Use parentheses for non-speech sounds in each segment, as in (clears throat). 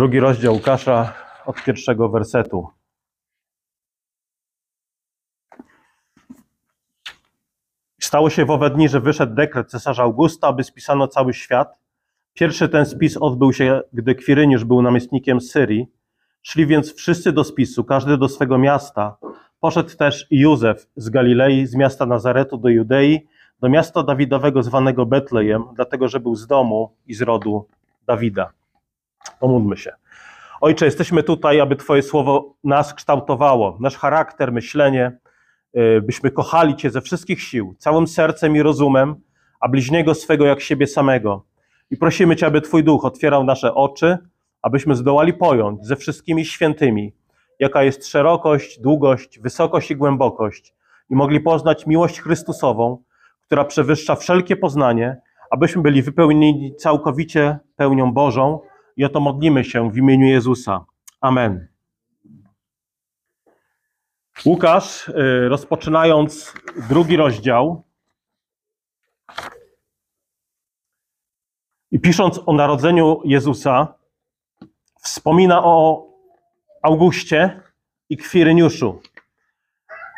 Drugi rozdział Łukasza od pierwszego wersetu. Stało się w owe dni, że wyszedł dekret cesarza Augusta, aby spisano cały świat. Pierwszy ten spis odbył się, gdy Kwiryniusz był namiestnikiem Syrii. Szli więc wszyscy do spisu, każdy do swego miasta. Poszedł też Józef z Galilei, z miasta Nazaretu do Judei, do miasta Dawidowego zwanego Betlejem, dlatego że był z domu i z rodu Dawida. Pomódlmy się. Ojcze, jesteśmy tutaj, aby Twoje słowo nas kształtowało, nasz charakter, myślenie, y, byśmy kochali Cię ze wszystkich sił, całym sercem i rozumem, a bliźniego swego jak siebie samego. I prosimy Cię, aby Twój duch otwierał nasze oczy, abyśmy zdołali pojąć ze wszystkimi świętymi, jaka jest szerokość, długość, wysokość i głębokość, i mogli poznać miłość Chrystusową, która przewyższa wszelkie poznanie, abyśmy byli wypełnieni całkowicie pełnią Bożą. I o to modlimy się w imieniu Jezusa. Amen. Łukasz, y, rozpoczynając drugi rozdział i pisząc o narodzeniu Jezusa, wspomina o Augustie i Kwiryniuszu.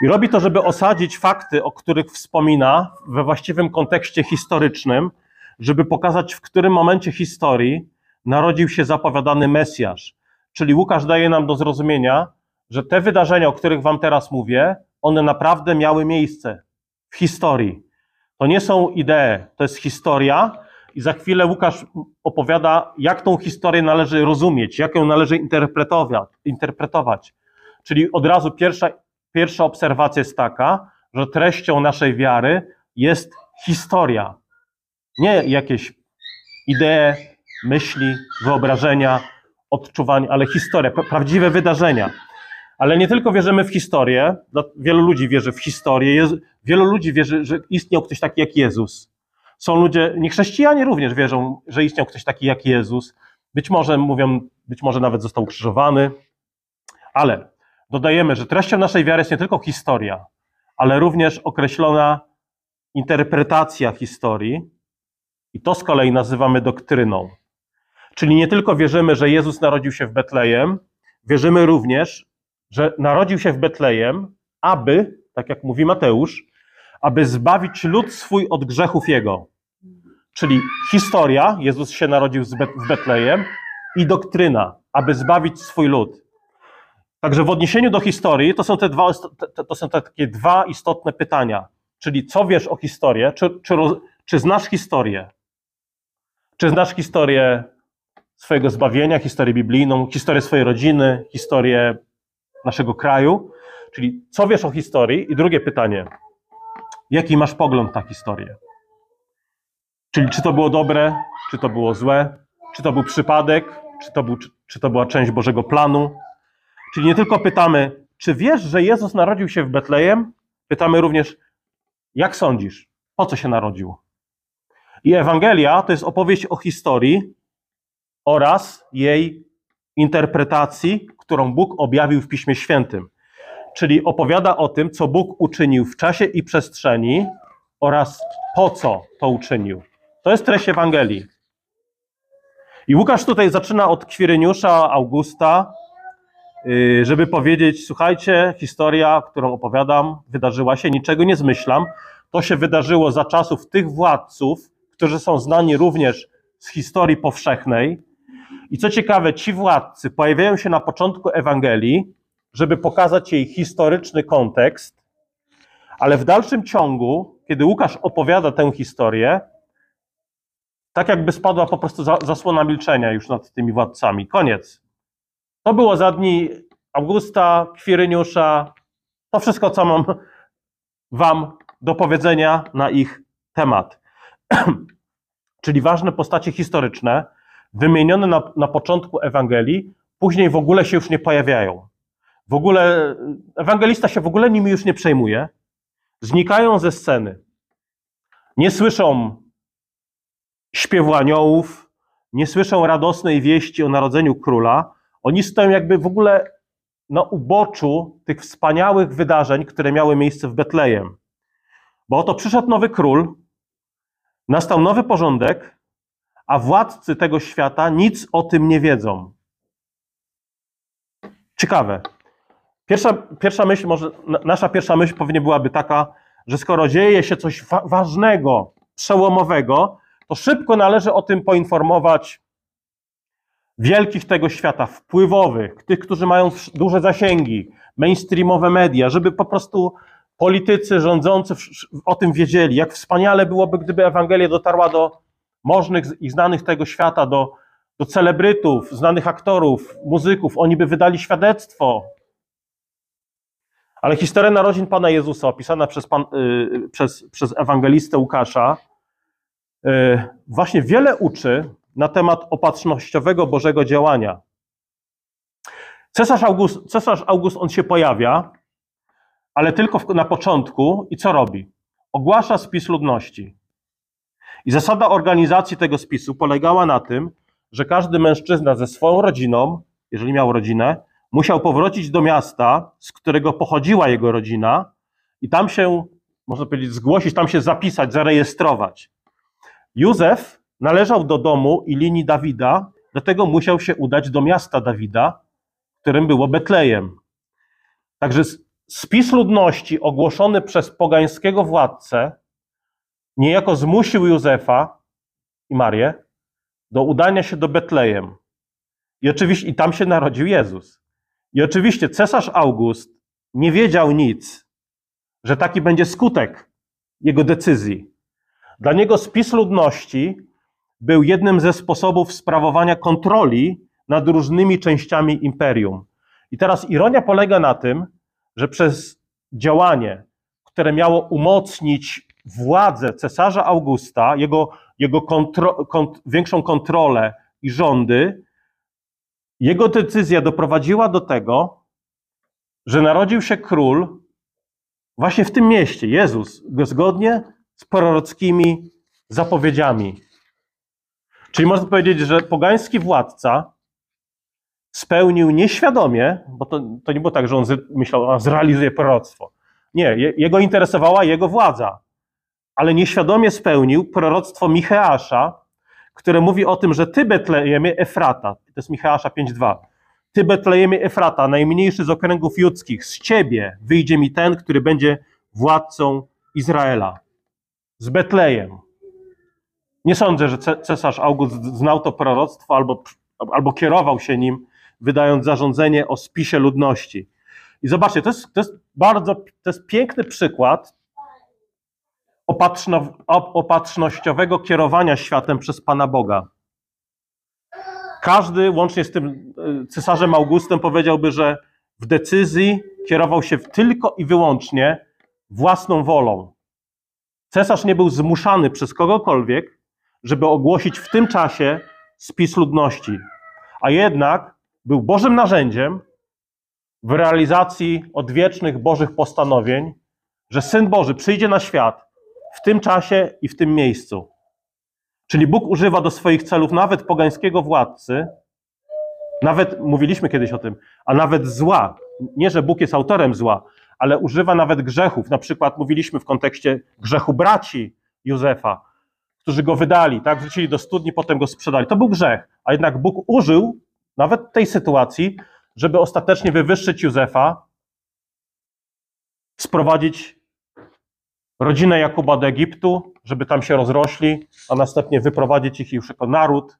I robi to, żeby osadzić fakty, o których wspomina, we właściwym kontekście historycznym, żeby pokazać, w którym momencie historii narodził się zapowiadany Mesjasz. Czyli Łukasz daje nam do zrozumienia, że te wydarzenia, o których Wam teraz mówię, one naprawdę miały miejsce w historii. To nie są idee, to jest historia, i za chwilę Łukasz opowiada, jak tą historię należy rozumieć, jak ją należy interpretować. Czyli od razu pierwsza, pierwsza obserwacja jest taka, że treścią naszej wiary jest historia. Nie jakieś idee, myśli, wyobrażenia, odczuwań, ale historia, prawdziwe wydarzenia. Ale nie tylko wierzymy w historię, wielu ludzi wierzy w historię, wielu ludzi wierzy, że istniał ktoś taki jak Jezus. Są ludzie, nie chrześcijanie również wierzą, że istniał ktoś taki jak Jezus. Być może mówią, być może nawet został ukrzyżowany, ale dodajemy, że treścią naszej wiary jest nie tylko historia, ale również określona interpretacja historii, i to z kolei nazywamy doktryną. Czyli nie tylko wierzymy, że Jezus narodził się w Betlejem, wierzymy również, że narodził się w Betlejem, aby, tak jak mówi Mateusz, aby zbawić lud swój od grzechów jego. Czyli historia, Jezus się narodził w Betlejem, i doktryna, aby zbawić swój lud. Także w odniesieniu do historii to są te dwa, to są te takie dwa istotne pytania. Czyli co wiesz o historii? Czy, czy, czy znasz historię? Czy znasz historię swojego zbawienia, historię biblijną, historię swojej rodziny, historię naszego kraju? Czyli co wiesz o historii? I drugie pytanie, jaki masz pogląd na historię? Czyli czy to było dobre, czy to było złe, czy to był przypadek, czy to, był, czy, czy to była część Bożego planu? Czyli nie tylko pytamy, czy wiesz, że Jezus narodził się w Betlejem? Pytamy również, jak sądzisz, po co się narodził? I Ewangelia to jest opowieść o historii oraz jej interpretacji, którą Bóg objawił w Piśmie Świętym. Czyli opowiada o tym, co Bóg uczynił w czasie i przestrzeni oraz po co to uczynił. To jest treść Ewangelii. I Łukasz tutaj zaczyna od Kwiryniusza Augusta, y, żeby powiedzieć: Słuchajcie, historia, którą opowiadam, wydarzyła się, niczego nie zmyślam. To się wydarzyło za czasów tych władców, którzy są znani również z historii powszechnej. I co ciekawe, ci władcy pojawiają się na początku Ewangelii, żeby pokazać jej historyczny kontekst, ale w dalszym ciągu, kiedy Łukasz opowiada tę historię, tak jakby spadła po prostu zasłona milczenia już nad tymi władcami. Koniec. To było za dni Augusta, Kwiryniusza, to wszystko, co mam wam do powiedzenia na ich temat. (clears throat) Czyli ważne postacie historyczne, wymienione na, na początku Ewangelii, później w ogóle się już nie pojawiają. W ogóle ewangelista się w ogóle nimi już nie przejmuje. Znikają ze sceny. Nie słyszą śpiewu aniołów, nie słyszą radosnej wieści o narodzeniu króla. Oni stoją jakby w ogóle na uboczu tych wspaniałych wydarzeń, które miały miejsce w Betlejem. Bo oto przyszedł nowy król, nastał nowy porządek, a władcy tego świata nic o tym nie wiedzą. Ciekawe. Pierwsza, pierwsza myśl, może nasza pierwsza myśl pewnie byłaby taka, że skoro dzieje się coś wa ważnego, przełomowego, to szybko należy o tym poinformować wielkich tego świata, wpływowych, tych, którzy mają duże zasięgi, mainstreamowe media, żeby po prostu politycy rządzący o tym wiedzieli, jak wspaniale byłoby, gdyby Ewangelia dotarła do możnych i znanych tego świata, do, do celebrytów, znanych aktorów, muzyków. Oni by wydali świadectwo. Ale historia narodzin Pana Jezusa, opisana przez, pan, yy, przez, przez ewangelistę Łukasza, yy, właśnie wiele uczy na temat opatrznościowego Bożego działania. Cesarz August, cesarz August on się pojawia, ale tylko na początku i co robi? Ogłasza spis ludności. I zasada organizacji tego spisu polegała na tym, że każdy mężczyzna ze swoją rodziną, jeżeli miał rodzinę, musiał powrócić do miasta, z którego pochodziła jego rodzina, i tam się, można powiedzieć, zgłosić, tam się zapisać, zarejestrować. Józef należał do domu i linii Dawida, dlatego musiał się udać do miasta Dawida, którym było Betlejem. Także spis ludności ogłoszony przez pogańskiego władcę niejako zmusił Józefa i Marię do udania się do Betlejem. I oczywiście i tam się narodził Jezus. I oczywiście cesarz August nie wiedział nic, że taki będzie skutek jego decyzji. Dla niego spis ludności był jednym ze sposobów sprawowania kontroli nad różnymi częściami imperium. I teraz ironia polega na tym, że przez działanie, które miało umocnić władzę cesarza Augusta, jego, jego kontro, kont, większą kontrolę i rządy, jego decyzja doprowadziła do tego, że narodził się król właśnie w tym mieście, Jezus, zgodnie z prorockimi zapowiedziami. Czyli można powiedzieć, że pogański władca spełnił nieświadomie, bo to, to nie było tak, że on myślał, że zrealizuje proroctwo. Nie, jego interesowała jego władza, ale nieświadomie spełnił proroctwo Micheasza, które mówi o tym, że ty Betlejemie Efrata, to jest Micheasza 5.2, ty Betlejemie Efrata, najmniejszy z okręgów judzkich, z ciebie wyjdzie mi ten, który będzie władcą Izraela. Z Betlejem. Nie sądzę, że cesarz August znał to proroctwo albo, albo kierował się nim, wydając zarządzenie o spisie ludności. I zobaczcie, to jest, to jest bardzo, to jest piękny przykład opatrzno, opatrznościowego kierowania światem przez Pana Boga. Każdy, łącznie z tym e, cesarzem Augustem, powiedziałby, że w decyzji kierował się tylko i wyłącznie własną wolą. Cesarz nie był zmuszany przez kogokolwiek, żeby ogłosić w tym czasie spis ludności, a jednak był Bożym narzędziem w realizacji odwiecznych Bożych postanowień, że Syn Boży przyjdzie na świat w tym czasie i w tym miejscu. Czyli Bóg używa do swoich celów nawet pogańskiego władcy, nawet, mówiliśmy kiedyś o tym, a nawet zła. Nie, że Bóg jest autorem zła, ale używa nawet grzechów. Na przykład mówiliśmy w kontekście grzechu braci Józefa, którzy go wydali, tak, wrzucili do studni, potem go sprzedali. To był grzech, a jednak Bóg użył nawet tej sytuacji, żeby ostatecznie wywyższyć Józefa, sprowadzić rodzinę Jakuba do Egiptu, żeby tam się rozrośli, a następnie wyprowadzić ich już jako naród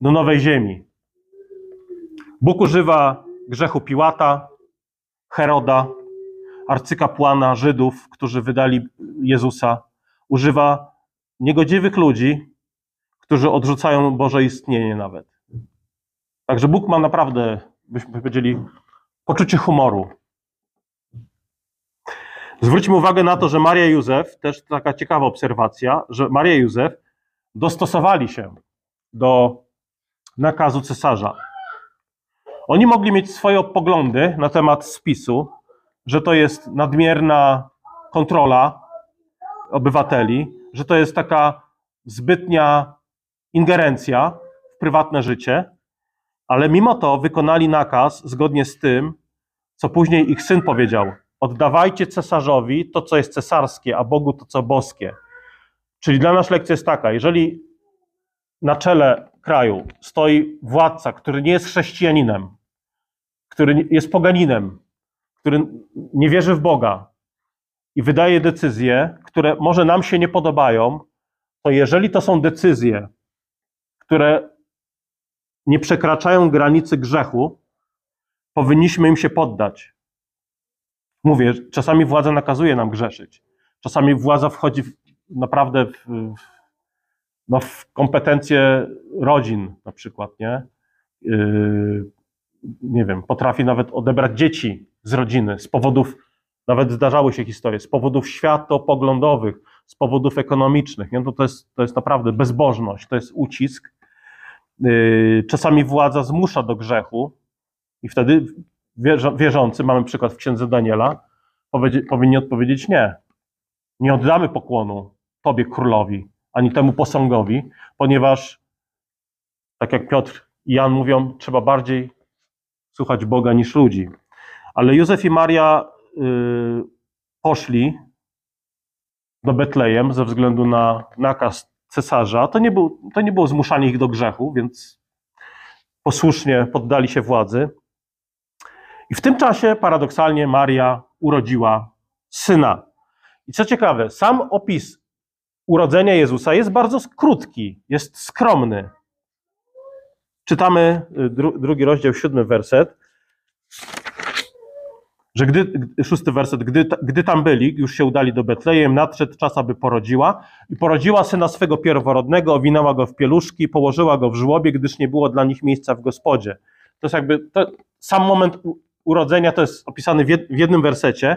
do nowej ziemi. Bóg używa grzechu Piłata, Heroda, arcykapłana Żydów, którzy wydali Jezusa. Używa niegodziwych ludzi, którzy odrzucają Boże istnienie nawet. Także Bóg ma naprawdę, byśmy powiedzieli, poczucie humoru. Zwróćmy uwagę na to, że Maria Józef, też taka ciekawa obserwacja, że Maria Józef dostosowali się do nakazu cesarza. Oni mogli mieć swoje poglądy na temat spisu, że to jest nadmierna kontrola obywateli, że to jest taka zbytnia ingerencja w prywatne życie, ale mimo to wykonali nakaz zgodnie z tym, co później ich syn powiedział: Oddawajcie cesarzowi to, co jest cesarskie, a Bogu to, co boskie. Czyli dla nas lekcja jest taka: jeżeli na czele kraju stoi władca, który nie jest chrześcijaninem, który jest poganinem, który nie wierzy w Boga i wydaje decyzje, które może nam się nie podobają, to jeżeli to są decyzje, które nie przekraczają granicy grzechu, powinniśmy im się poddać. Mówię, czasami władza nakazuje nam grzeszyć. Czasami władza wchodzi w, naprawdę w, no w kompetencje rodzin, na przykład, nie? Yy, nie wiem, potrafi nawet odebrać dzieci z rodziny z powodów, nawet zdarzały się historie, z powodów światopoglądowych, z powodów ekonomicznych. Nie? No to, jest, to jest naprawdę bezbożność, to jest ucisk. Yy, czasami władza zmusza do grzechu i wtedy wierzący, mamy przykład w księdze Daniela, powinni odpowiedzieć nie. Nie oddamy pokłonu Tobie, królowi, ani temu posągowi, ponieważ, tak jak Piotr i Jan mówią, trzeba bardziej słuchać Boga niż ludzi. Ale Józef i Maria y, poszli do Betlejem ze względu na nakaz cesarza. To nie, był, to nie było zmuszanie ich do grzechu, więc posłusznie poddali się władzy. I w tym czasie paradoksalnie Maria urodziła syna. I co ciekawe, sam opis urodzenia Jezusa jest bardzo krótki, jest skromny. Czytamy y, dru, drugi rozdział, siódmy werset, że gdy, szósty werset, gdy, gdy tam byli, już się udali do Betlejem, nadszedł czas, aby porodziła i porodziła syna swego pierworodnego, owinęła go w pieluszki, położyła go w żłobie, gdyż nie było dla nich miejsca w gospodzie. To jest jakby, to, sam moment urodzenia to jest opisany w jednym wersecie,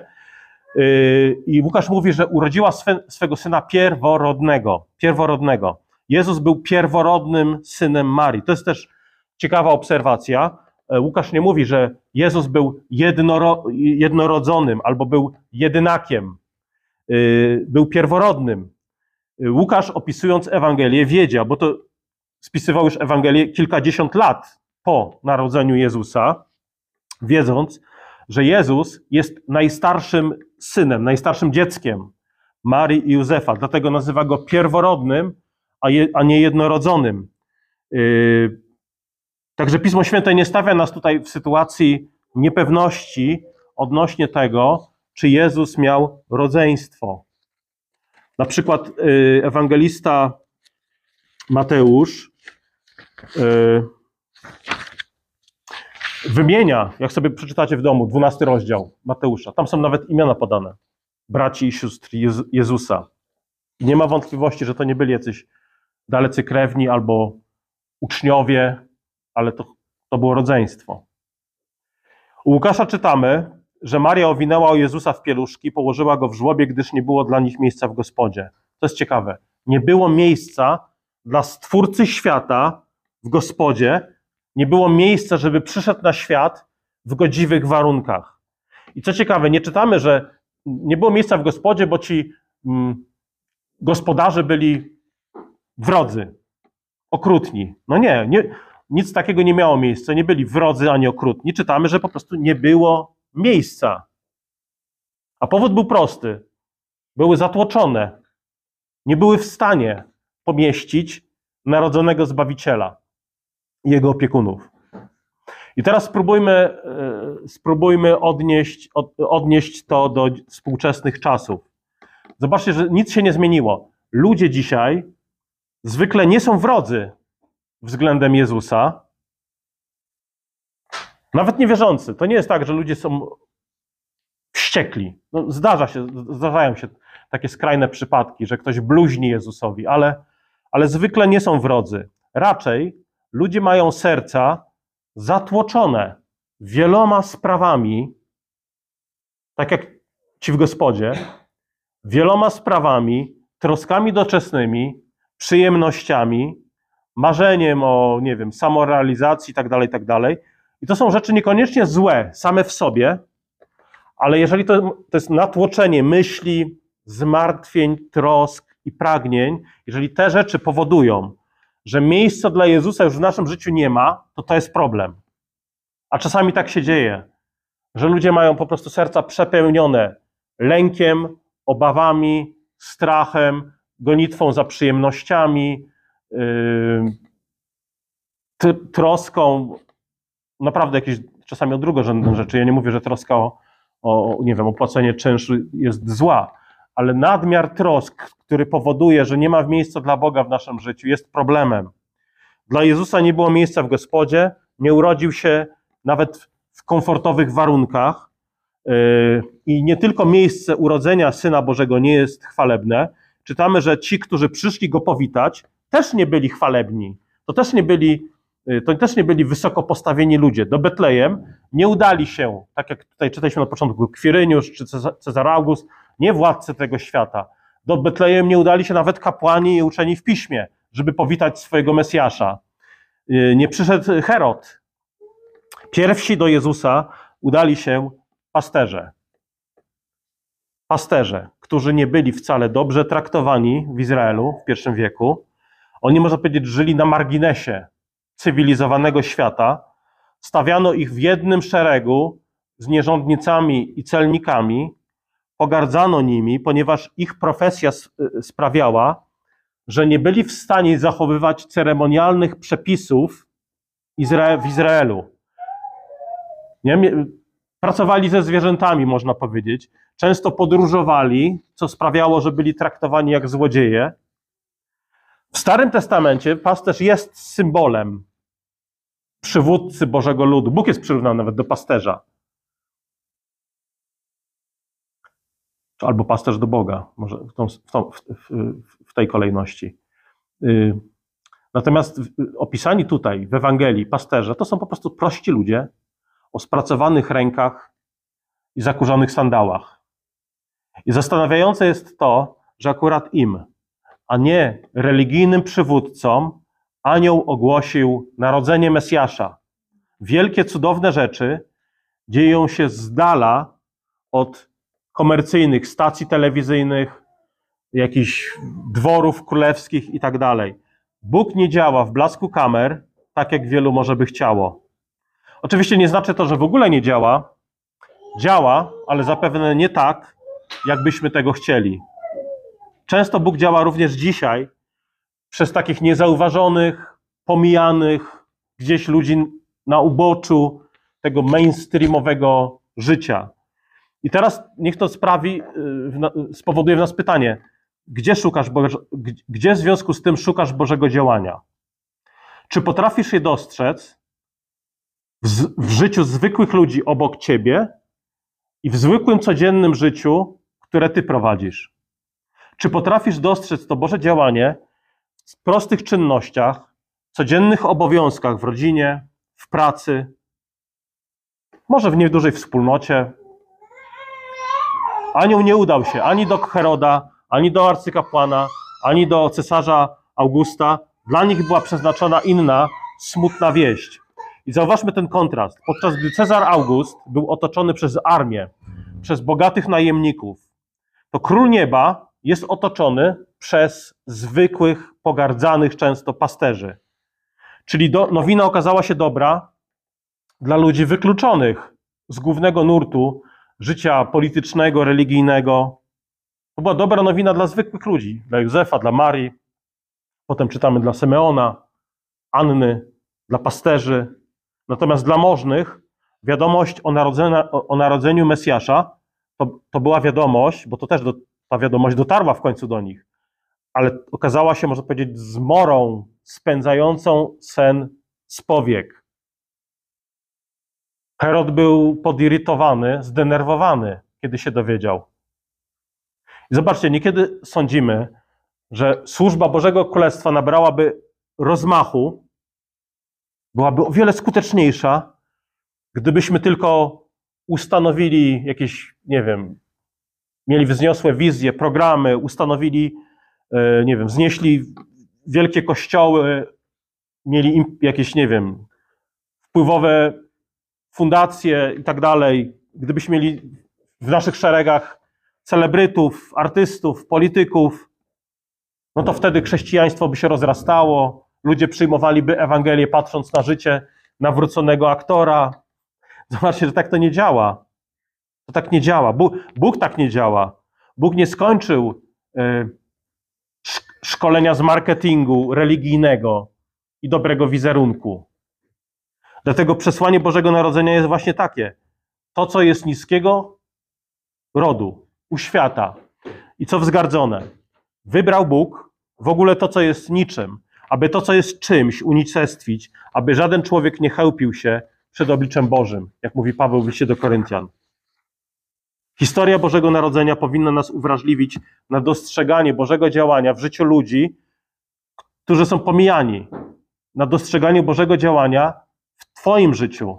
Yy, I Łukasz mówi, że urodziła swe, swego syna pierworodnego. Pierworodnego. Jezus był pierworodnym synem Marii. To jest też ciekawa obserwacja. E, Łukasz nie mówi, że Jezus był jednoro, jednorodzonym albo był jedynakiem. Yy, był pierworodnym. Yy, Łukasz opisując Ewangelię wiedział, bo to spisywał już Ewangelię kilkadziesiąt lat po narodzeniu Jezusa, wiedząc, że Jezus jest najstarszym synem, najstarszym dzieckiem Marii i Józefa, dlatego nazywa go pierworodnym, a, je, a nie jednorodzonym. Yy, także Pismo Święte nie stawia nas tutaj w sytuacji niepewności odnośnie tego, czy Jezus miał rodzeństwo. Na przykład yy, ewangelista Mateusz yy, wymienia, jak sobie przeczytacie w domu, 12 rozdział Mateusza. Tam są nawet imiona podane. Braci i sióstr Jezusa. Nie ma wątpliwości, że to nie byli jacyś dalecy krewni albo uczniowie, ale to, to było rodzeństwo. U Łukasza czytamy, że Maria owinęła o Jezusa w pieluszki, położyła go w żłobie, gdyż nie było dla nich miejsca w gospodzie. To jest ciekawe. Nie było miejsca dla Stwórcy świata w gospodzie, nie było miejsca, żeby przyszedł na świat w godziwych warunkach. I co ciekawe, nie czytamy, że nie było miejsca w gospodzie, bo ci mm, gospodarze byli wrodzy, okrutni. No nie, nie, nic takiego nie miało miejsca, nie byli wrodzy ani okrutni. Czytamy, że po prostu nie było miejsca. A powód był prosty. Były zatłoczone. Nie były w stanie pomieścić narodzonego Zbawiciela jego opiekunów. I teraz spróbujmy, e, spróbujmy odnieść, odnieść to do współczesnych czasów. Zobaczcie, że nic się nie zmieniło. Ludzie dzisiaj zwykle nie są wrodzy względem Jezusa. Nawet niewierzący. To nie jest tak, że ludzie są wściekli. No, zdarza się, zdarzają się takie skrajne przypadki, że ktoś bluźni Jezusowi, ale, ale zwykle nie są wrodzy. Raczej ludzie mają serca zatłoczone wieloma sprawami, tak jak ci w gospodzie, wieloma sprawami, troskami doczesnymi, przyjemnościami, marzeniem o, nie wiem, samorealizacji itd., tak itd. Tak I to są rzeczy niekoniecznie złe same w sobie, ale jeżeli to, to jest natłoczenie myśli, zmartwień, trosk i pragnień, jeżeli te rzeczy powodują, że miejsca dla Jezusa już w naszym życiu nie ma, to to jest problem. A czasami tak się dzieje, że ludzie mają po prostu serca przepełnione lękiem, obawami, strachem, gonitwą za przyjemnościami, yy, troską, naprawdę jakieś czasami o drugorzędne rzeczy. Ja nie mówię, że troska o, o nie wiem, opłacenie czynszu jest zła, ale nadmiar trosk, który powoduje, że nie ma miejsca dla Boga w naszym życiu, jest problemem. Dla Jezusa nie było miejsca w gospodzie, nie urodził się nawet w komfortowych warunkach. Yy, I nie tylko miejsce urodzenia Syna Bożego nie jest chwalebne. Czytamy, że ci, którzy przyszli go powitać, też nie byli chwalebni. To też nie byli, yy, to też nie byli wysoko postawieni ludzie. Do Betlejem nie udali się, tak jak tutaj czytaliśmy na początku, Kwiryniusz czy Cezar August, nie władcy tego świata. Do Betlejem nie udali się nawet kapłani i uczeni w piśmie, żeby powitać swojego Mesjasza. Yy, nie przyszedł Herod. Pierwsi do Jezusa udali się pasterze. Pasterze, którzy nie byli wcale dobrze traktowani w Izraelu w pierwszym wieku. Oni, można powiedzieć, żyli na marginesie cywilizowanego świata. Stawiano ich w jednym szeregu z nierządnicami i celnikami. Pogardzano nimi, ponieważ ich profesja sprawiała, że nie byli w stanie zachowywać ceremonialnych przepisów w Izraelu. Nie? Pracowali ze zwierzętami, można powiedzieć. Często podróżowali, co sprawiało, że byli traktowani jak złodzieje. W Starym Testamencie pasterz jest symbolem przywódcy Bożego Ludu. Bóg jest przyrównany nawet do pasterza. Albo pasterz do Boga, może w, tą, w, tą, w, w tej kolejności. Y, natomiast opisani tutaj w Ewangelii pasterze to są po prostu prości ludzie, o spracowanych rękach i zakurzonych sandałach. I zastanawiające jest to, że akurat im, a nie religijnym przywódcom, anioł ogłosił narodzenie Mesjasza. Wielkie, cudowne rzeczy dzieją się z dala od komercyjnych stacji telewizyjnych, jakichś dworów królewskich i tak dalej. Bóg nie działa w blasku kamer, tak jak wielu może by chciało. Oczywiście nie znaczy to, że w ogóle nie działa. Działa, ale zapewne nie tak, jakbyśmy tego chcieli. Często Bóg działa również dzisiaj przez takich niezauważonych, pomijanych gdzieś ludzi na uboczu tego mainstreamowego życia. I teraz niech to sprawi, y, spowoduje w nas pytanie, gdzie szukasz, Boże, gdzie w związku z tym szukasz Bożego działania? Czy potrafisz je dostrzec w, w życiu zwykłych ludzi obok ciebie i w zwykłym, codziennym życiu, które ty prowadzisz. Czy potrafisz dostrzec to Boże działanie w prostych czynnościach, codziennych obowiązkach w rodzinie, w pracy, może w niedużej wspólnocie? Anioł nie udał się ani do Heroda, ani do arcykapłana, ani do cesarza Augusta. Dla nich była przeznaczona inna, smutna wieść. I zauważmy ten kontrast. Podczas gdy Cezar August był otoczony przez armię, przez bogatych najemników, to król nieba jest otoczony przez zwykłych, pogardzanych często pasterzy. Czyli do, nowina okazała się dobra dla ludzi wykluczonych z głównego nurtu życia politycznego, religijnego. To była dobra nowina dla zwykłych ludzi, dla Józefa, dla Marii. Potem czytamy dla Simeona, Anny, dla pasterzy. Natomiast dla możnych wiadomość o, o narodzeniu Mesjasza to, to była wiadomość, bo to też do, ta wiadomość dotarła w końcu do nich, ale okazała się, można powiedzieć, zmorą spędzającą sen z powiek. Herod był podirytowany, zdenerwowany, kiedy się dowiedział. I zobaczcie, niekiedy sądzimy, że służba Bożego Królestwa nabrałaby rozmachu, byłaby o wiele skuteczniejsza, gdybyśmy tylko ustanowili jakieś, nie wiem, mieli wzniosłe wizje, programy, ustanowili, e, nie wiem, znieśli wielkie kościoły, mieli jakieś, nie wiem, wpływowe fundacje i tak dalej, gdybyśmy mieli w naszych szeregach celebrytów, artystów, polityków, no to wtedy chrześcijaństwo by się rozrastało, Ludzie przyjmowaliby Ewangelię patrząc na życie nawróconego aktora. Zobaczcie, że tak to nie działa. To tak nie działa. Bóg, Bóg tak nie działa. Bóg nie skończył y, szkolenia z marketingu religijnego i dobrego wizerunku. Dlatego przesłanie Bożego Narodzenia jest właśnie takie. To, co jest niskiego rodu, u świata i co wzgardzone. Wybrał Bóg w ogóle to, co jest niczym, aby to, co jest czymś, unicestwić, aby żaden człowiek nie chełpił się przed obliczem Bożym, jak mówi Paweł w liście do Koryntian. Historia Bożego Narodzenia powinna nas uwrażliwić na dostrzeganie Bożego działania w życiu ludzi, którzy są pomijani, na dostrzeganie Bożego działania Twoim życiu.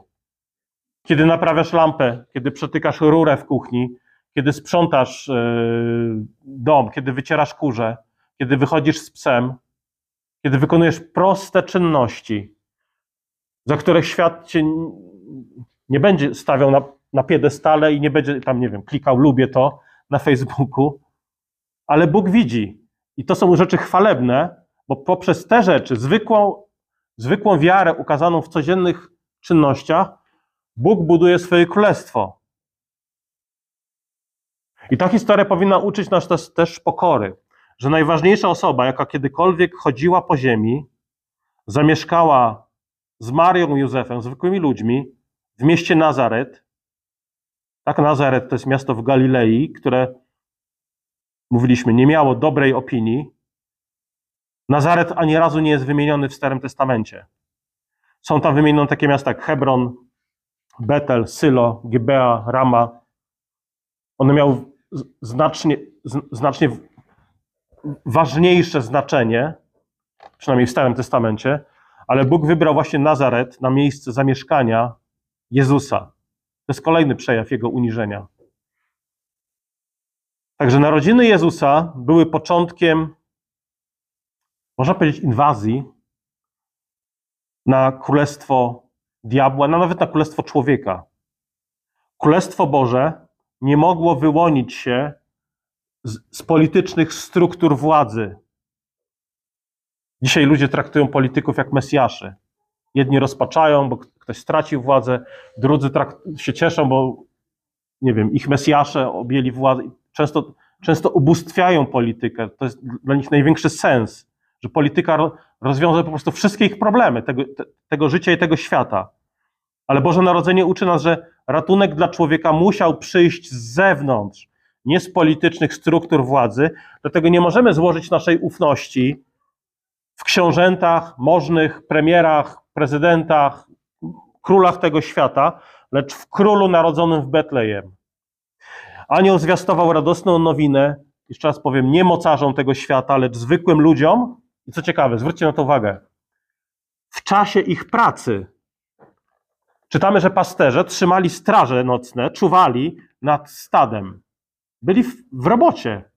Kiedy naprawiasz lampę, kiedy przetykasz rurę w kuchni, kiedy sprzątasz yy, dom, kiedy wycierasz kurze, kiedy wychodzisz z psem, kiedy wykonujesz proste czynności, za które świat cię nie będzie stawiał na, na piedestale i nie będzie tam, nie wiem, klikał lubię to na Facebooku, ale Bóg widzi. I to są rzeczy chwalebne, bo poprzez te rzeczy, zwykłą, zwykłą wiarę ukazaną w codziennych czynnościach, Bóg buduje swoje królestwo. I ta historia powinna uczyć nas też, też pokory, że najważniejsza osoba, jaka kiedykolwiek chodziła po ziemi, zamieszkała z Marią i Józefem, zwykłymi ludźmi, w mieście Nazaret. Tak, Nazaret to jest miasto w Galilei, które, mówiliśmy, nie miało dobrej opinii. Nazaret ani razu nie jest wymieniony w Starym Testamencie. Są tam wymienione takie miasta jak Hebron, Betel, Sylo, Gibea, Rama. One miały znacznie, znacznie ważniejsze znaczenie, przynajmniej w Starym Testamencie, ale Bóg wybrał właśnie Nazaret na miejsce zamieszkania Jezusa. To jest kolejny przejaw Jego uniżenia. Także narodziny Jezusa były początkiem, można powiedzieć, inwazji na królestwo diabła, no nawet na królestwo człowieka. Królestwo Boże nie mogło wyłonić się z, z politycznych struktur władzy. Dzisiaj ludzie traktują polityków jak mesjaszy. Jedni rozpaczają, bo ktoś stracił władzę, drudzy się cieszą, bo nie wiem, ich mesjasze objęli władzę. Często, często ubóstwiają politykę. To jest dla nich największy sens, że polityka rozwiąże po prostu wszystkie ich problemy tego, te, tego życia i tego świata. Ale Boże Narodzenie uczy nas, że ratunek dla człowieka musiał przyjść z zewnątrz, nie z politycznych struktur władzy. Dlatego nie możemy złożyć naszej ufności w książętach, możnych, premierach, prezydentach, królach tego świata, lecz w królu narodzonym w Betlejem. Anioł zwiastował radosną nowinę, jeszcze raz powiem, nie mocarzom tego świata, lecz zwykłym ludziom. I co ciekawe, zwróćcie na to uwagę, w czasie ich pracy czytamy, że pasterze trzymali straże nocne, czuwali nad stadem. Byli w, w robocie.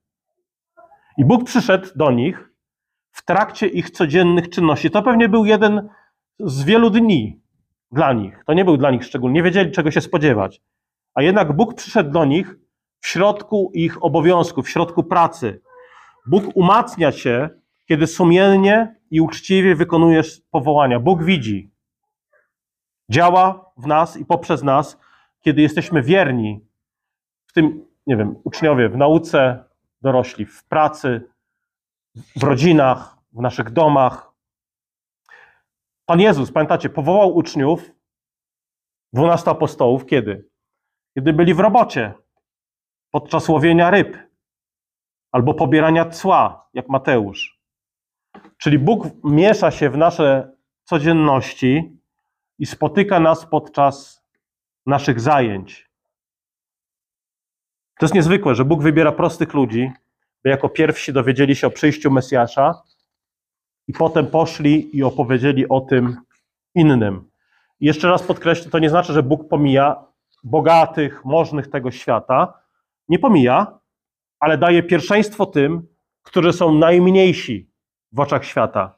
I Bóg przyszedł do nich w trakcie ich codziennych czynności. To pewnie był jeden z wielu dni dla nich. To nie był dla nich szczególny. Nie wiedzieli, czego się spodziewać. A jednak Bóg przyszedł do nich w środku ich obowiązków, w środku pracy. Bóg umacnia się, kiedy sumiennie i uczciwie wykonujesz powołania. Bóg widzi. Działa w nas i poprzez nas, kiedy jesteśmy wierni w tym, nie wiem, uczniowie, w nauce, dorośli, w pracy, w rodzinach, w naszych domach. Pan Jezus, pamiętacie, powołał uczniów, dwunastu apostołów, kiedy? Kiedy byli w robocie, podczas łowienia ryb, albo pobierania cła, jak Mateusz. Czyli Bóg miesza się w nasze codzienności i spotyka nas podczas naszych zajęć. To jest niezwykłe, że Bóg wybiera prostych ludzi, by jako pierwsi dowiedzieli się o przyjściu Mesjasza i potem poszli i opowiedzieli o tym innym. I jeszcze raz podkreślę, to nie znaczy, że Bóg pomija bogatych, możnych tego świata. Nie pomija, ale daje pierwszeństwo tym, którzy są najmniejsi w oczach świata.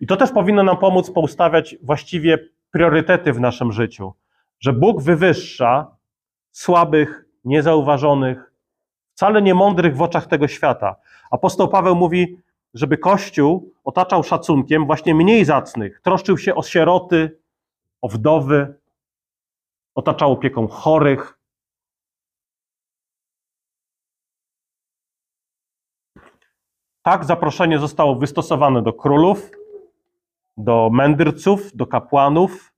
I to też powinno nam pomóc poustawiać właściwie priorytety w naszym życiu, że Bóg wywyższa słabych, niezauważonych, wcale nie mądrych w oczach tego świata. Apostoł Paweł mówi, żeby Kościół otaczał szacunkiem właśnie mniej zacnych, troszczył się o sieroty, o wdowy, otaczał opieką chorych. Tak zaproszenie zostało wystosowane do królów, do mędrców, do kapłanów,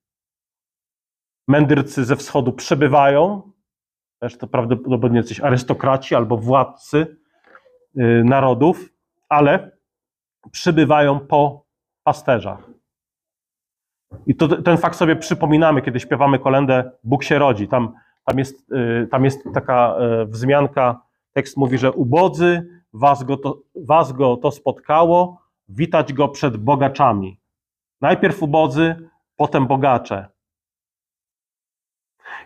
mędrcy ze wschodu przybywają, też to prawdopodobnie jacyś arystokraci albo władcy y, narodów, ale przybywają po pasterzach. I to, ten fakt sobie przypominamy, kiedy śpiewamy kolendę Bóg się rodzi. Tam, tam, jest, y, tam jest taka y, wzmianka, tekst mówi, że ubodzy, was go, to, was go to spotkało, witać go przed bogaczami. Najpierw ubodzy, potem bogacze.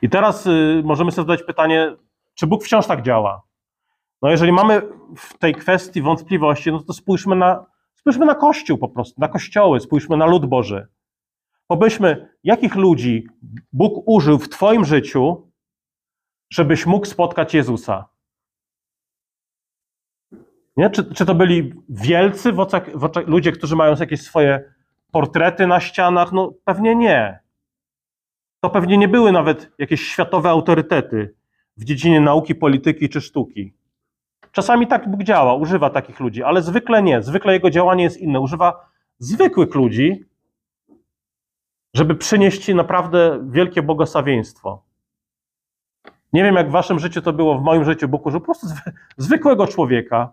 I teraz y, możemy sobie zadać pytanie, czy Bóg wciąż tak działa? No jeżeli mamy w tej kwestii wątpliwości, no to spójrzmy na, spójrzmy na Kościół po prostu, na kościoły, spójrzmy na lud Boży. Pomyślmy, jakich ludzi Bóg użył w Twoim życiu, żebyś mógł spotkać Jezusa. Nie? Czy, czy to byli wielcy w oczach, w oczach, ludzie, którzy mają jakieś swoje portrety na ścianach? No pewnie nie. To pewnie nie były nawet jakieś światowe autorytety w dziedzinie nauki, polityki czy sztuki. Czasami tak Bóg działa, używa takich ludzi, ale zwykle nie. Zwykle jego działanie jest inne. Używa zwykłych ludzi, żeby przynieść ci naprawdę wielkie błogosławieństwo. Nie wiem, jak w waszym życiu to było, w moim życiu Bóg użył po prostu zwykłego człowieka.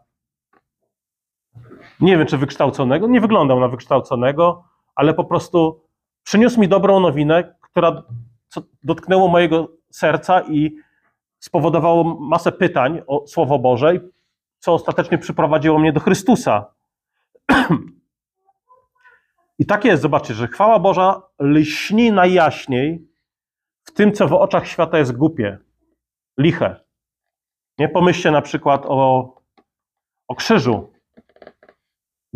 Nie wiem, czy wykształconego, nie wyglądał na wykształconego, ale po prostu przyniósł mi dobrą nowinę, która dotknęło mojego serca i spowodowało masę pytań o Słowo Boże, co ostatecznie przyprowadziło mnie do Chrystusa. (clears throat) I tak jest, zobaczcie, że chwała Boża lśni najjaśniej w tym, co w oczach świata jest głupie, liche. Nie pomyślcie na przykład o, o krzyżu.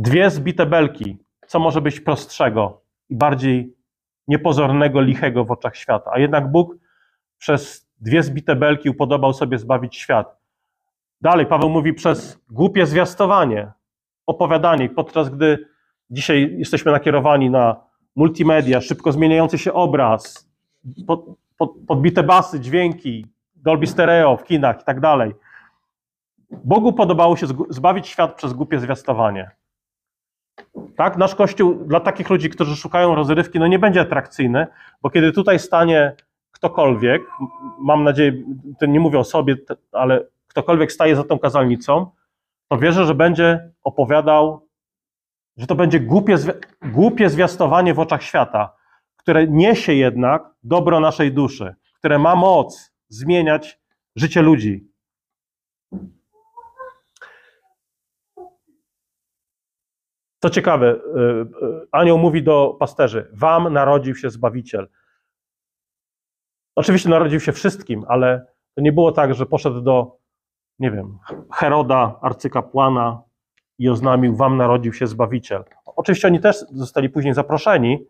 Dwie zbite belki. Co może być prostszego i bardziej niepozornego, lichego w oczach świata? A jednak Bóg przez dwie zbite belki upodobał sobie zbawić świat. Dalej Paweł mówi przez głupie zwiastowanie, opowiadanie, podczas gdy dzisiaj jesteśmy nakierowani na multimedia, szybko zmieniający się obraz, pod, pod, podbite basy, dźwięki, Dolby Stereo w kinach i tak dalej. Bogu podobało się zbawić świat przez głupie zwiastowanie. Tak? Nasz Kościół dla takich ludzi, którzy szukają rozrywki, no nie będzie atrakcyjny, bo kiedy tutaj stanie ktokolwiek, mam nadzieję, nie mówię o sobie, ale ktokolwiek staje za tą kazalnicą, to wierzę, że będzie opowiadał, że to będzie głupie, głupie zwiastowanie w oczach świata, które niesie jednak dobro naszej duszy, które ma moc zmieniać życie ludzi. Co ciekawe, y, y, anioł mówi do pasterzy: Wam narodził się zbawiciel. Oczywiście narodził się wszystkim, ale to nie było tak, że poszedł do, nie wiem, Heroda, arcykapłana i oznamił: Wam narodził się zbawiciel. Oczywiście oni też zostali później zaproszeni,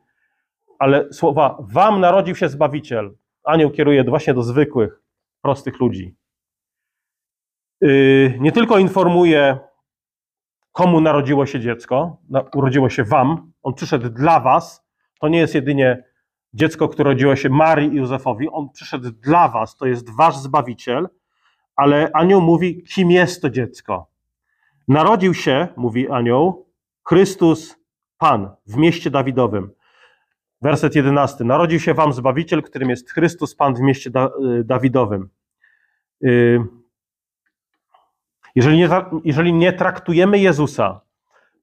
ale słowa Wam narodził się zbawiciel. Anioł kieruje właśnie do zwykłych, prostych ludzi. Y, nie tylko informuje komu narodziło się dziecko, urodziło się wam, on przyszedł dla was, to nie jest jedynie dziecko, które rodziło się Marii i Józefowi, on przyszedł dla was, to jest wasz Zbawiciel, ale anioł mówi, kim jest to dziecko. Narodził się, mówi anioł, Chrystus Pan w mieście Dawidowym. Werset 11. Narodził się wam Zbawiciel, którym jest Chrystus Pan w mieście da y, Dawidowym. Yy, jeżeli nie, jeżeli nie traktujemy Jezusa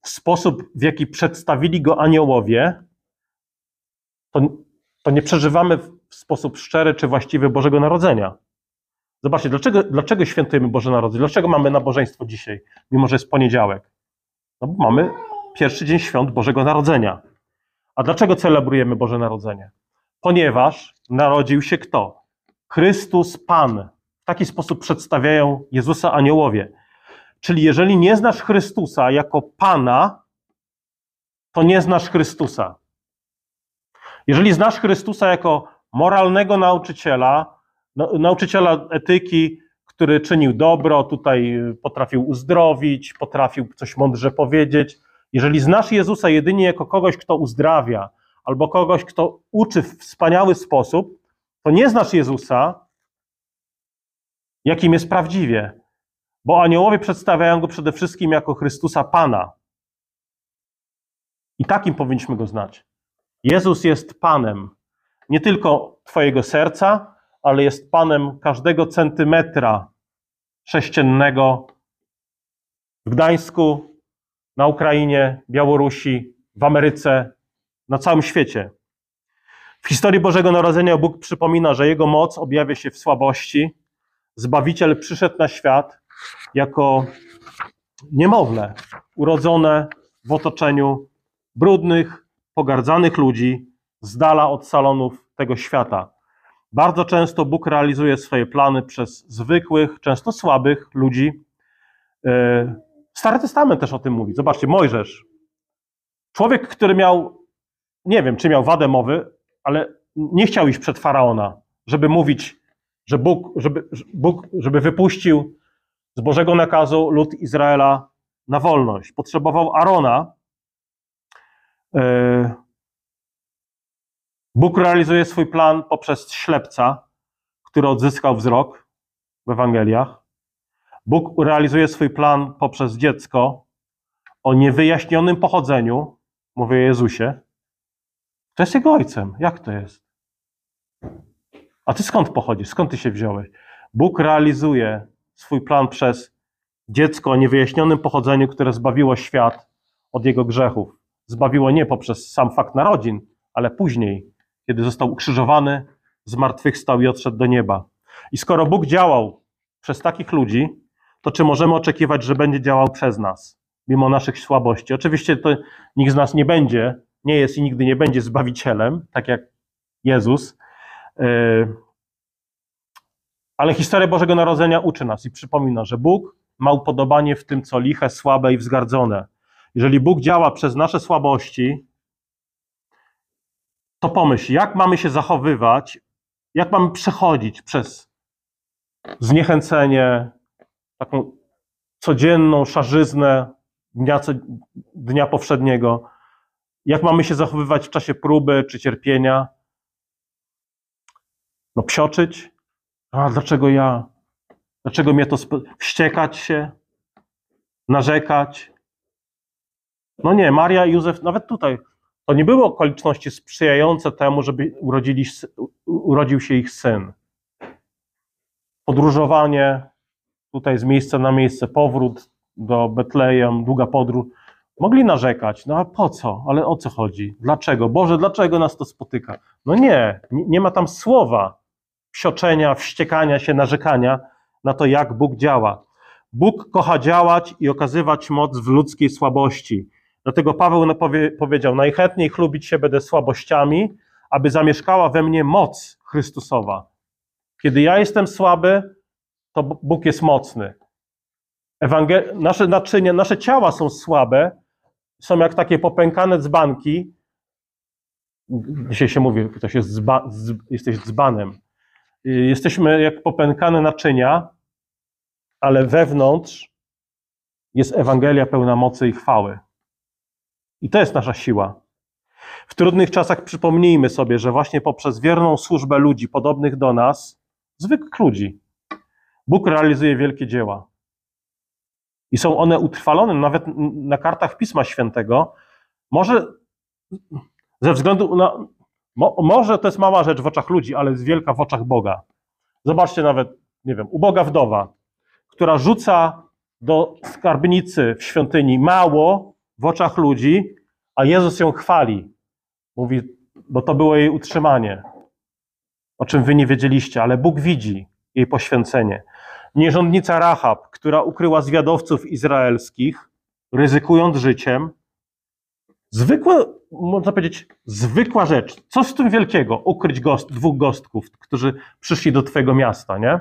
w sposób, w jaki przedstawili go aniołowie, to, to nie przeżywamy w sposób szczery czy właściwy Bożego Narodzenia. Zobaczcie, dlaczego, dlaczego świętujemy Boże Narodzenie? Dlaczego mamy nabożeństwo dzisiaj, mimo że jest poniedziałek? No bo mamy pierwszy dzień świąt Bożego Narodzenia. A dlaczego celebrujemy Boże Narodzenie? Ponieważ narodził się kto? Chrystus Pan. W taki sposób przedstawiają Jezusa aniołowie. Czyli jeżeli nie znasz Chrystusa jako Pana, to nie znasz Chrystusa. Jeżeli znasz Chrystusa jako moralnego nauczyciela, no, nauczyciela etyki, który czynił dobro, tutaj potrafił uzdrowić, potrafił coś mądrze powiedzieć. Jeżeli znasz Jezusa jedynie jako kogoś, kto uzdrawia, albo kogoś, kto uczy w wspaniały sposób, to nie znasz Jezusa, jakim jest prawdziwie. Bo aniołowie przedstawiają go przede wszystkim jako Chrystusa Pana. I takim powinniśmy go znać. Jezus jest Panem. nie tylko Twojego serca, ale jest Panem każdego centymetra sześciennego w Gdańsku, na Ukrainie, Białorusi, w Ameryce, na całym świecie. W historii Bożego Narodzenia Bóg przypomina, że Jego moc objawia się w słabości. Zbawiciel przyszedł na świat jako niemowlę, urodzone w otoczeniu brudnych, pogardzanych ludzi, z dala od salonów tego świata. Bardzo często Bóg realizuje swoje plany przez zwykłych, często słabych ludzi. E, Stary Testament też o tym mówi. Zobaczcie, Mojżesz. Człowiek, który miał, nie wiem, czy miał wadę mowy, ale nie chciał iść przed faraona, żeby mówić, że Bóg, żeby, Bóg, żeby wypuścił z Bożego nakazu lud Izraela na wolność. Potrzebował Arona. E, Bóg realizuje swój plan poprzez ślepca, który odzyskał wzrok w Ewangeliach. Bóg realizuje swój plan poprzez dziecko o niewyjaśnionym pochodzeniu, mówię Jezusie. To jest jego ojcem. Jak to jest? A ty skąd pochodzisz? Skąd ty się wziąłeś? Bóg realizuje swój plan przez dziecko o niewyjaśnionym pochodzeniu, które zbawiło świat od jego grzechów. Zbawiło nie poprzez sam fakt narodzin, ale później, kiedy został ukrzyżowany, zmartwychwstał i odszedł do nieba. I skoro Bóg działał przez takich ludzi, to czy możemy oczekiwać, że będzie działał przez nas, mimo naszych słabości? Oczywiście to nikt z nas nie będzie, nie jest i nigdy nie będzie zbawicielem, tak jak Jezus. Ale historia Bożego Narodzenia uczy nas i przypomina, że Bóg ma upodobanie w tym, co liche, słabe i wzgardzone. Jeżeli Bóg działa przez nasze słabości, to pomyśl, jak mamy się zachowywać, jak mamy przechodzić przez zniechęcenie, taką codzienną szarzyznę dnia, dnia powszedniego, jak mamy się zachowywać w czasie próby czy cierpienia. No, psioczyć. A dlaczego ja? Dlaczego mnie to wściekać się, narzekać? No nie, Maria i Józef, nawet tutaj, to nie były okoliczności sprzyjające temu, żeby urodzili, urodził się ich syn. Podróżowanie tutaj z miejsca na miejsce, powrót do Betlejem, długa podróż. Mogli narzekać, no a po co? Ale o co chodzi? Dlaczego? Boże, dlaczego nas to spotyka? No nie, nie ma tam słowa psioczenia, wściekania się, narzekania na to, jak Bóg działa. Bóg kocha działać i okazywać moc w ludzkiej słabości. Dlatego Paweł powiedział: Najchętniej chlubić się będę słabościami, aby zamieszkała we mnie moc Chrystusowa. Kiedy ja jestem słaby, to Bóg jest mocny. Ewangel nasze naczynia, nasze ciała są słabe, są jak takie popękane dzbanki. Dzisiaj się mówi, ktoś jest dzba, z, jesteś dzbanem. Jesteśmy jak popękane naczynia, ale wewnątrz jest Ewangelia pełna mocy i chwały. I to jest nasza siła. W trudnych czasach przypomnijmy sobie, że właśnie poprzez wierną służbę ludzi podobnych do nas, zwykłych ludzi, Bóg realizuje wielkie dzieła. I są one utrwalone nawet na kartach Pisma Świętego. Może ze względu na. Mo, może to jest mała rzecz w oczach ludzi, ale jest wielka w oczach Boga. Zobaczcie nawet, nie wiem, uboga wdowa, która rzuca do skarbnicy w świątyni mało w oczach ludzi, a Jezus ją chwali. Mówi, bo to było jej utrzymanie, o czym wy nie wiedzieliście, ale Bóg widzi jej poświęcenie. Nierządnica Rahab, która ukryła zwiadowców izraelskich, ryzykując życiem. Zwykła, można powiedzieć, zwykła rzecz. Co z tym wielkiego? Ukryć gost, dwóch gostków, którzy przyszli do twojego miasta, nie?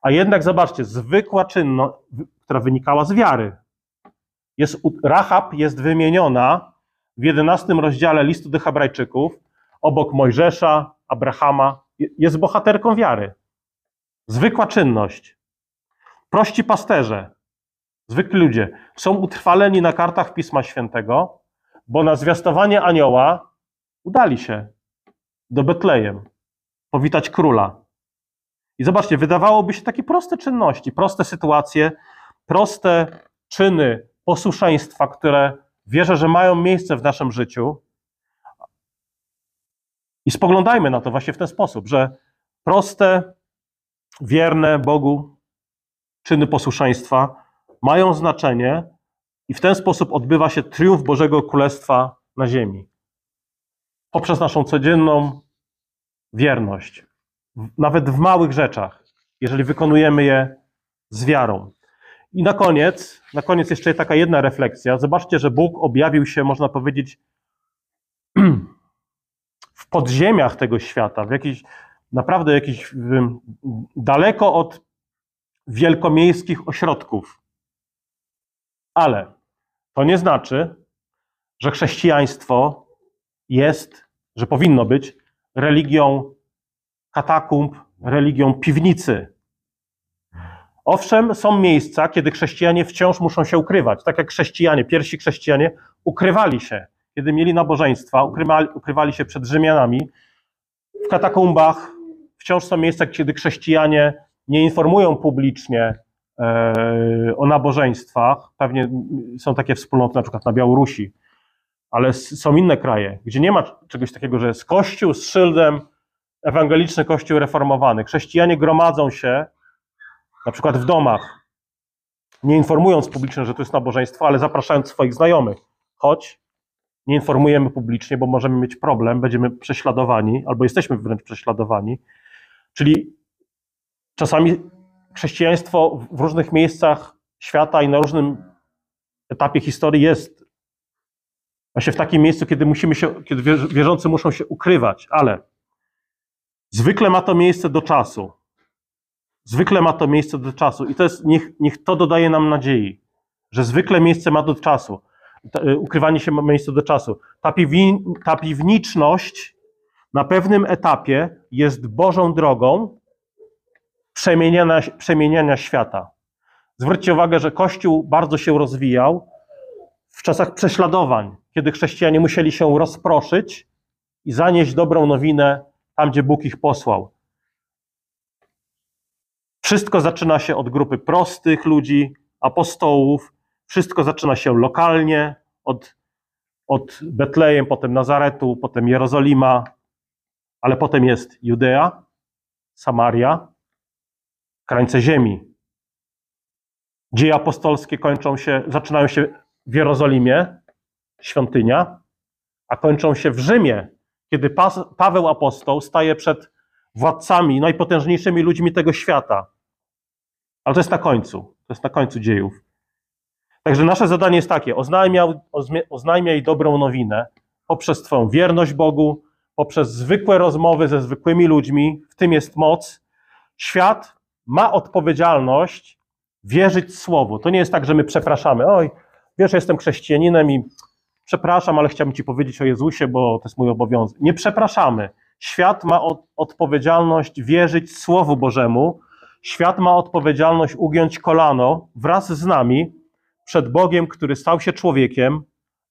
A jednak zobaczcie, zwykła czynność, która wynikała z wiary. Jest, Rahab jest wymieniona w 11 rozdziale listu do Hebrajczyków obok Mojżesza, Abrahama. Jest bohaterką wiary. Zwykła czynność. Prości pasterze, zwykli ludzie, są utrwaleni na kartach Pisma Świętego, bo na zwiastowanie anioła udali się do Betlejem, powitać króla. I zobaczcie, wydawałoby się takie proste czynności, proste sytuacje, proste czyny posłuszeństwa, które wierzę, że mają miejsce w naszym życiu, I spoglądajmy na to właśnie w ten sposób, że proste, wierne Bogu czyny posłuszeństwa mają znaczenie i w ten sposób odbywa się triumf Bożego Królestwa na ziemi. Poprzez naszą codzienną wierność, nawet w małych rzeczach, jeżeli wykonujemy je z wiarą. I na koniec, na koniec jeszcze taka jedna refleksja. Zobaczcie, że Bóg objawił się, można powiedzieć, (clears throat) w podziemiach tego świata, w jakiś, naprawdę jakiś daleko od wielkomiejskich ośrodków. Ale to nie znaczy, że chrześcijaństwo jest, że powinno być religią katakumb, religią piwnicy. Owszem, są miejsca, kiedy chrześcijanie wciąż muszą się ukrywać. Tak jak chrześcijanie, pierwsi chrześcijanie ukrywali się, kiedy mieli nabożeństwa, ukrywali, ukrywali się przed Rzymianami. W katakumbach wciąż są miejsca, kiedy chrześcijanie nie informują publicznie o nabożeństwach. Pewnie są takie wspólnoty, na przykład na Białorusi, ale są inne kraje, gdzie nie ma czegoś takiego, że jest kościół z szyldem ewangeliczny kościół reformowany. Chrześcijanie gromadzą się na przykład w domach, nie informując publicznie, że to jest nabożeństwo, ale zapraszając swoich znajomych. Chodź, nie informujemy publicznie, bo możemy mieć problem, będziemy prześladowani, albo jesteśmy wręcz prześladowani. Czyli czasami chrześcijaństwo w różnych miejscach świata i na różnym etapie historii jest właśnie w takim miejscu, kiedy musimy się, kiedy wierzący muszą się ukrywać, ale zwykle ma to miejsce do czasu. Zwykle ma to miejsce do czasu i to jest, niech, niech to dodaje nam nadziei, że zwykle miejsce ma do czasu. Y, ukrywanie się ma miejsce do czasu. Ta, ta piwniczność na pewnym etapie jest Bożą drogą przemieniania, przemieniania świata. Zwróćcie uwagę, że Kościół bardzo się rozwijał w czasach prześladowań, kiedy chrześcijanie musieli się rozproszyć i zanieść dobrą nowinę tam, gdzie Bóg ich posłał. Wszystko zaczyna się od grupy prostych ludzi, apostołów, wszystko zaczyna się lokalnie, od, od Betlejem, potem Nazaretu, potem Jerozolima, ale potem jest Judea, Samaria, krańce ziemi. Dzieje apostolskie kończą się, zaczynają się w Jerozolimie, świątynia, a kończą się w Rzymie, kiedy Paweł apostoł staje przed władcami, najpotężniejszymi ludźmi tego świata. Ale to jest na końcu, to jest na końcu dziejów. Także nasze zadanie jest takie: oznajmiaj, oznajmiaj dobrą nowinę poprzez Twoją wierność Bogu, poprzez zwykłe rozmowy ze zwykłymi ludźmi, w tym jest moc. Świat ma odpowiedzialność wierzyć Słowu. To nie jest tak, że my przepraszamy. Oj, wiesz, jestem chrześcijaninem i przepraszam, ale chciałbym Ci powiedzieć o Jezusie, bo to jest mój obowiązek. Nie przepraszamy. Świat ma odpowiedzialność wierzyć Słowu Bożemu. Świat ma odpowiedzialność ugiąć kolano wraz z nami przed Bogiem, który stał się człowiekiem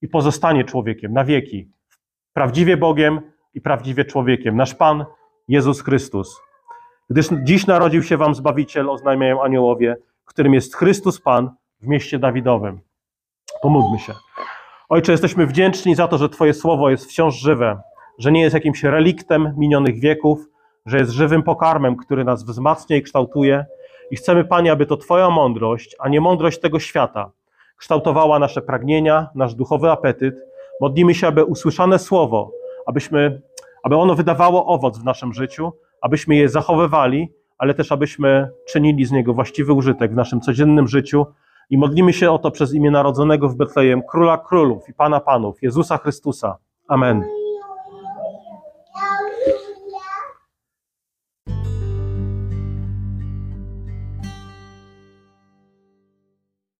i pozostanie człowiekiem na wieki. Prawdziwie Bogiem i prawdziwie człowiekiem. Nasz Pan Jezus Chrystus. Gdyż dziś narodził się wam Zbawiciel, oznajmiają aniołowie, którym jest Chrystus Pan w mieście Dawidowym. Pomódlmy się. Ojcze, jesteśmy wdzięczni za to, że Twoje słowo jest wciąż żywe, że nie jest jakimś reliktem minionych wieków, że jest żywym pokarmem, który nas wzmacnia i kształtuje. I chcemy, Panie, aby to Twoja mądrość, a nie mądrość tego świata, kształtowała nasze pragnienia, nasz duchowy apetyt. Modlimy się, aby usłyszane słowo, abyśmy, aby ono wydawało owoc w naszym życiu, abyśmy je zachowywali, ale też abyśmy czynili z niego właściwy użytek w naszym codziennym życiu. I modlimy się o to przez imię narodzonego w Betlejem Króla Królów i Pana Panów, Jezusa Chrystusa. Amen.